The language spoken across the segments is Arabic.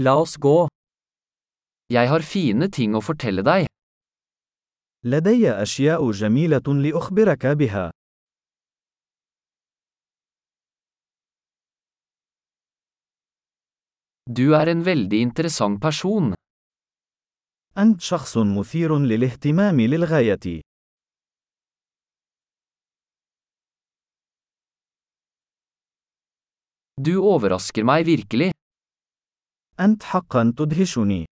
La oss gå. Jeg har fine ting å fortelle deg. لدي أشياء جميلة لأخبرك بها. Du er en veldig interessant person. أنت شخص مثير للاهتمام للغاية. Du overrasker meg virkelig. أنت حقا تدهشني.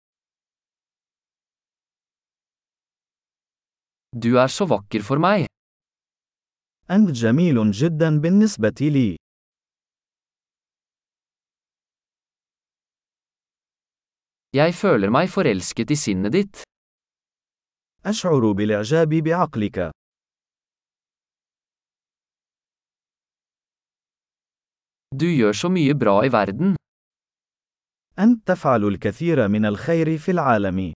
Du er så vakker for meg. أنت جميل جدا بالنسبة لي. Jeg føler meg forelsket i sinnet ditt. أشعر بالإعجاب بعقلك. Du gjør så mye bra i verden. أنت تفعل الكثير من الخير في العالم.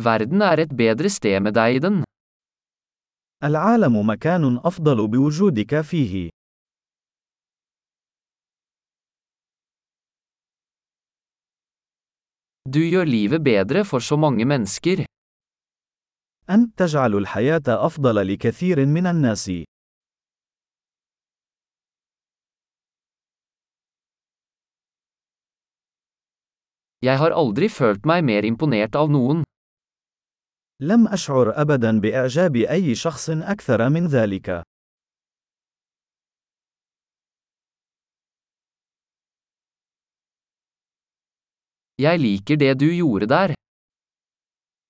Verden er et bedre sted med deg i den. العالم مكان أفضل بوجودك فيه. Du gjør livet bedre for så mange mennesker. أنت تجعل الحياة أفضل لكثير من الناس. Jeg har aldri følt meg mer imponert av noen. لم أشعر أبدا بإعجاب أي شخص أكثر من ذلك. Jeg liker det du gjorde der.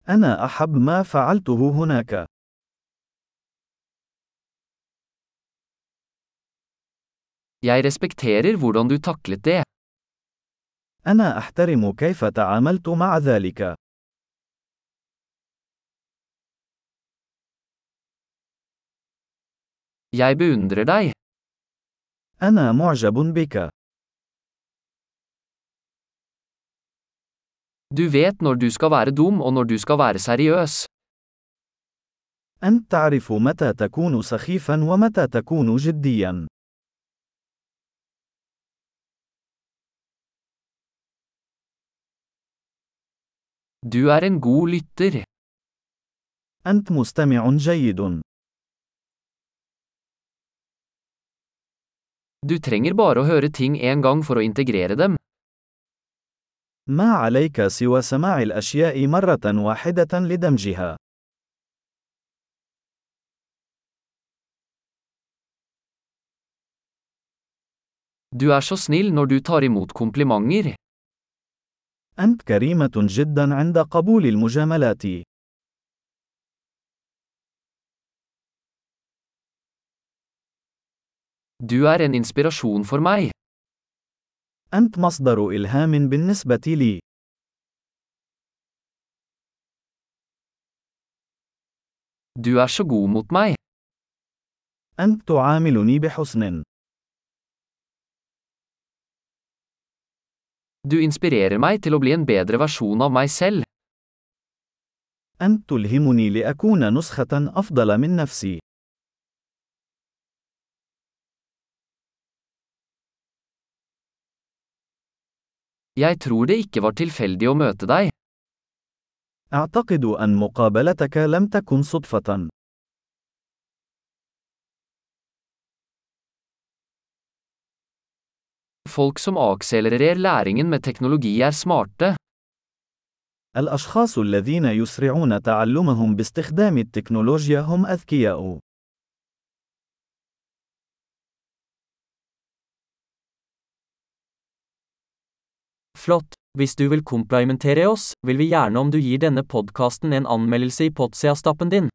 أنا أحب ما فعلته هناك. Jeg respekterer hvordan du taklet det. أنا أحترم كيف تعاملت مع ذلك. Jeg beundrer deg. أنا معجب بك. Du vet når du skal være dum og når du skal være seriøs. أنت تعرف متى تكون سخيفا ومتى تكون جديا. Du er en god lytter. أنت مستمع جيد. Du trenger bare å høre ting en gang for å integrere dem. ما عليك سوى سماع الأشياء مرة واحدة لدمجها. Du er så snill når du tar imot komplimenter. أنت كريمة جدا عند قبول المجاملات. Du er en inspirasjon for meg. أنت مصدر إلهام بالنسبة لي. Du er så god mot meg. أنت تعاملني بحسن. Du inspirerer meg til å bli en bedre versjon av meg selv. أنت تلهمني لأكون نسخة أفضل من نفسي. Jeg tror det ikke var tilfeldig å møte deg. أعتقد أن مقابلتك لم تكن صدفة. Folk som akselererer læringen med teknologi er smarte. الأشخاص الذين يسرعون تعلمهم باستخدام التكنولوجيا هم أذكياء. Flott! Hvis du vil komplimentere oss, vil vi gjerne om du gir denne podkasten en anmeldelse i Potsia-stappen din.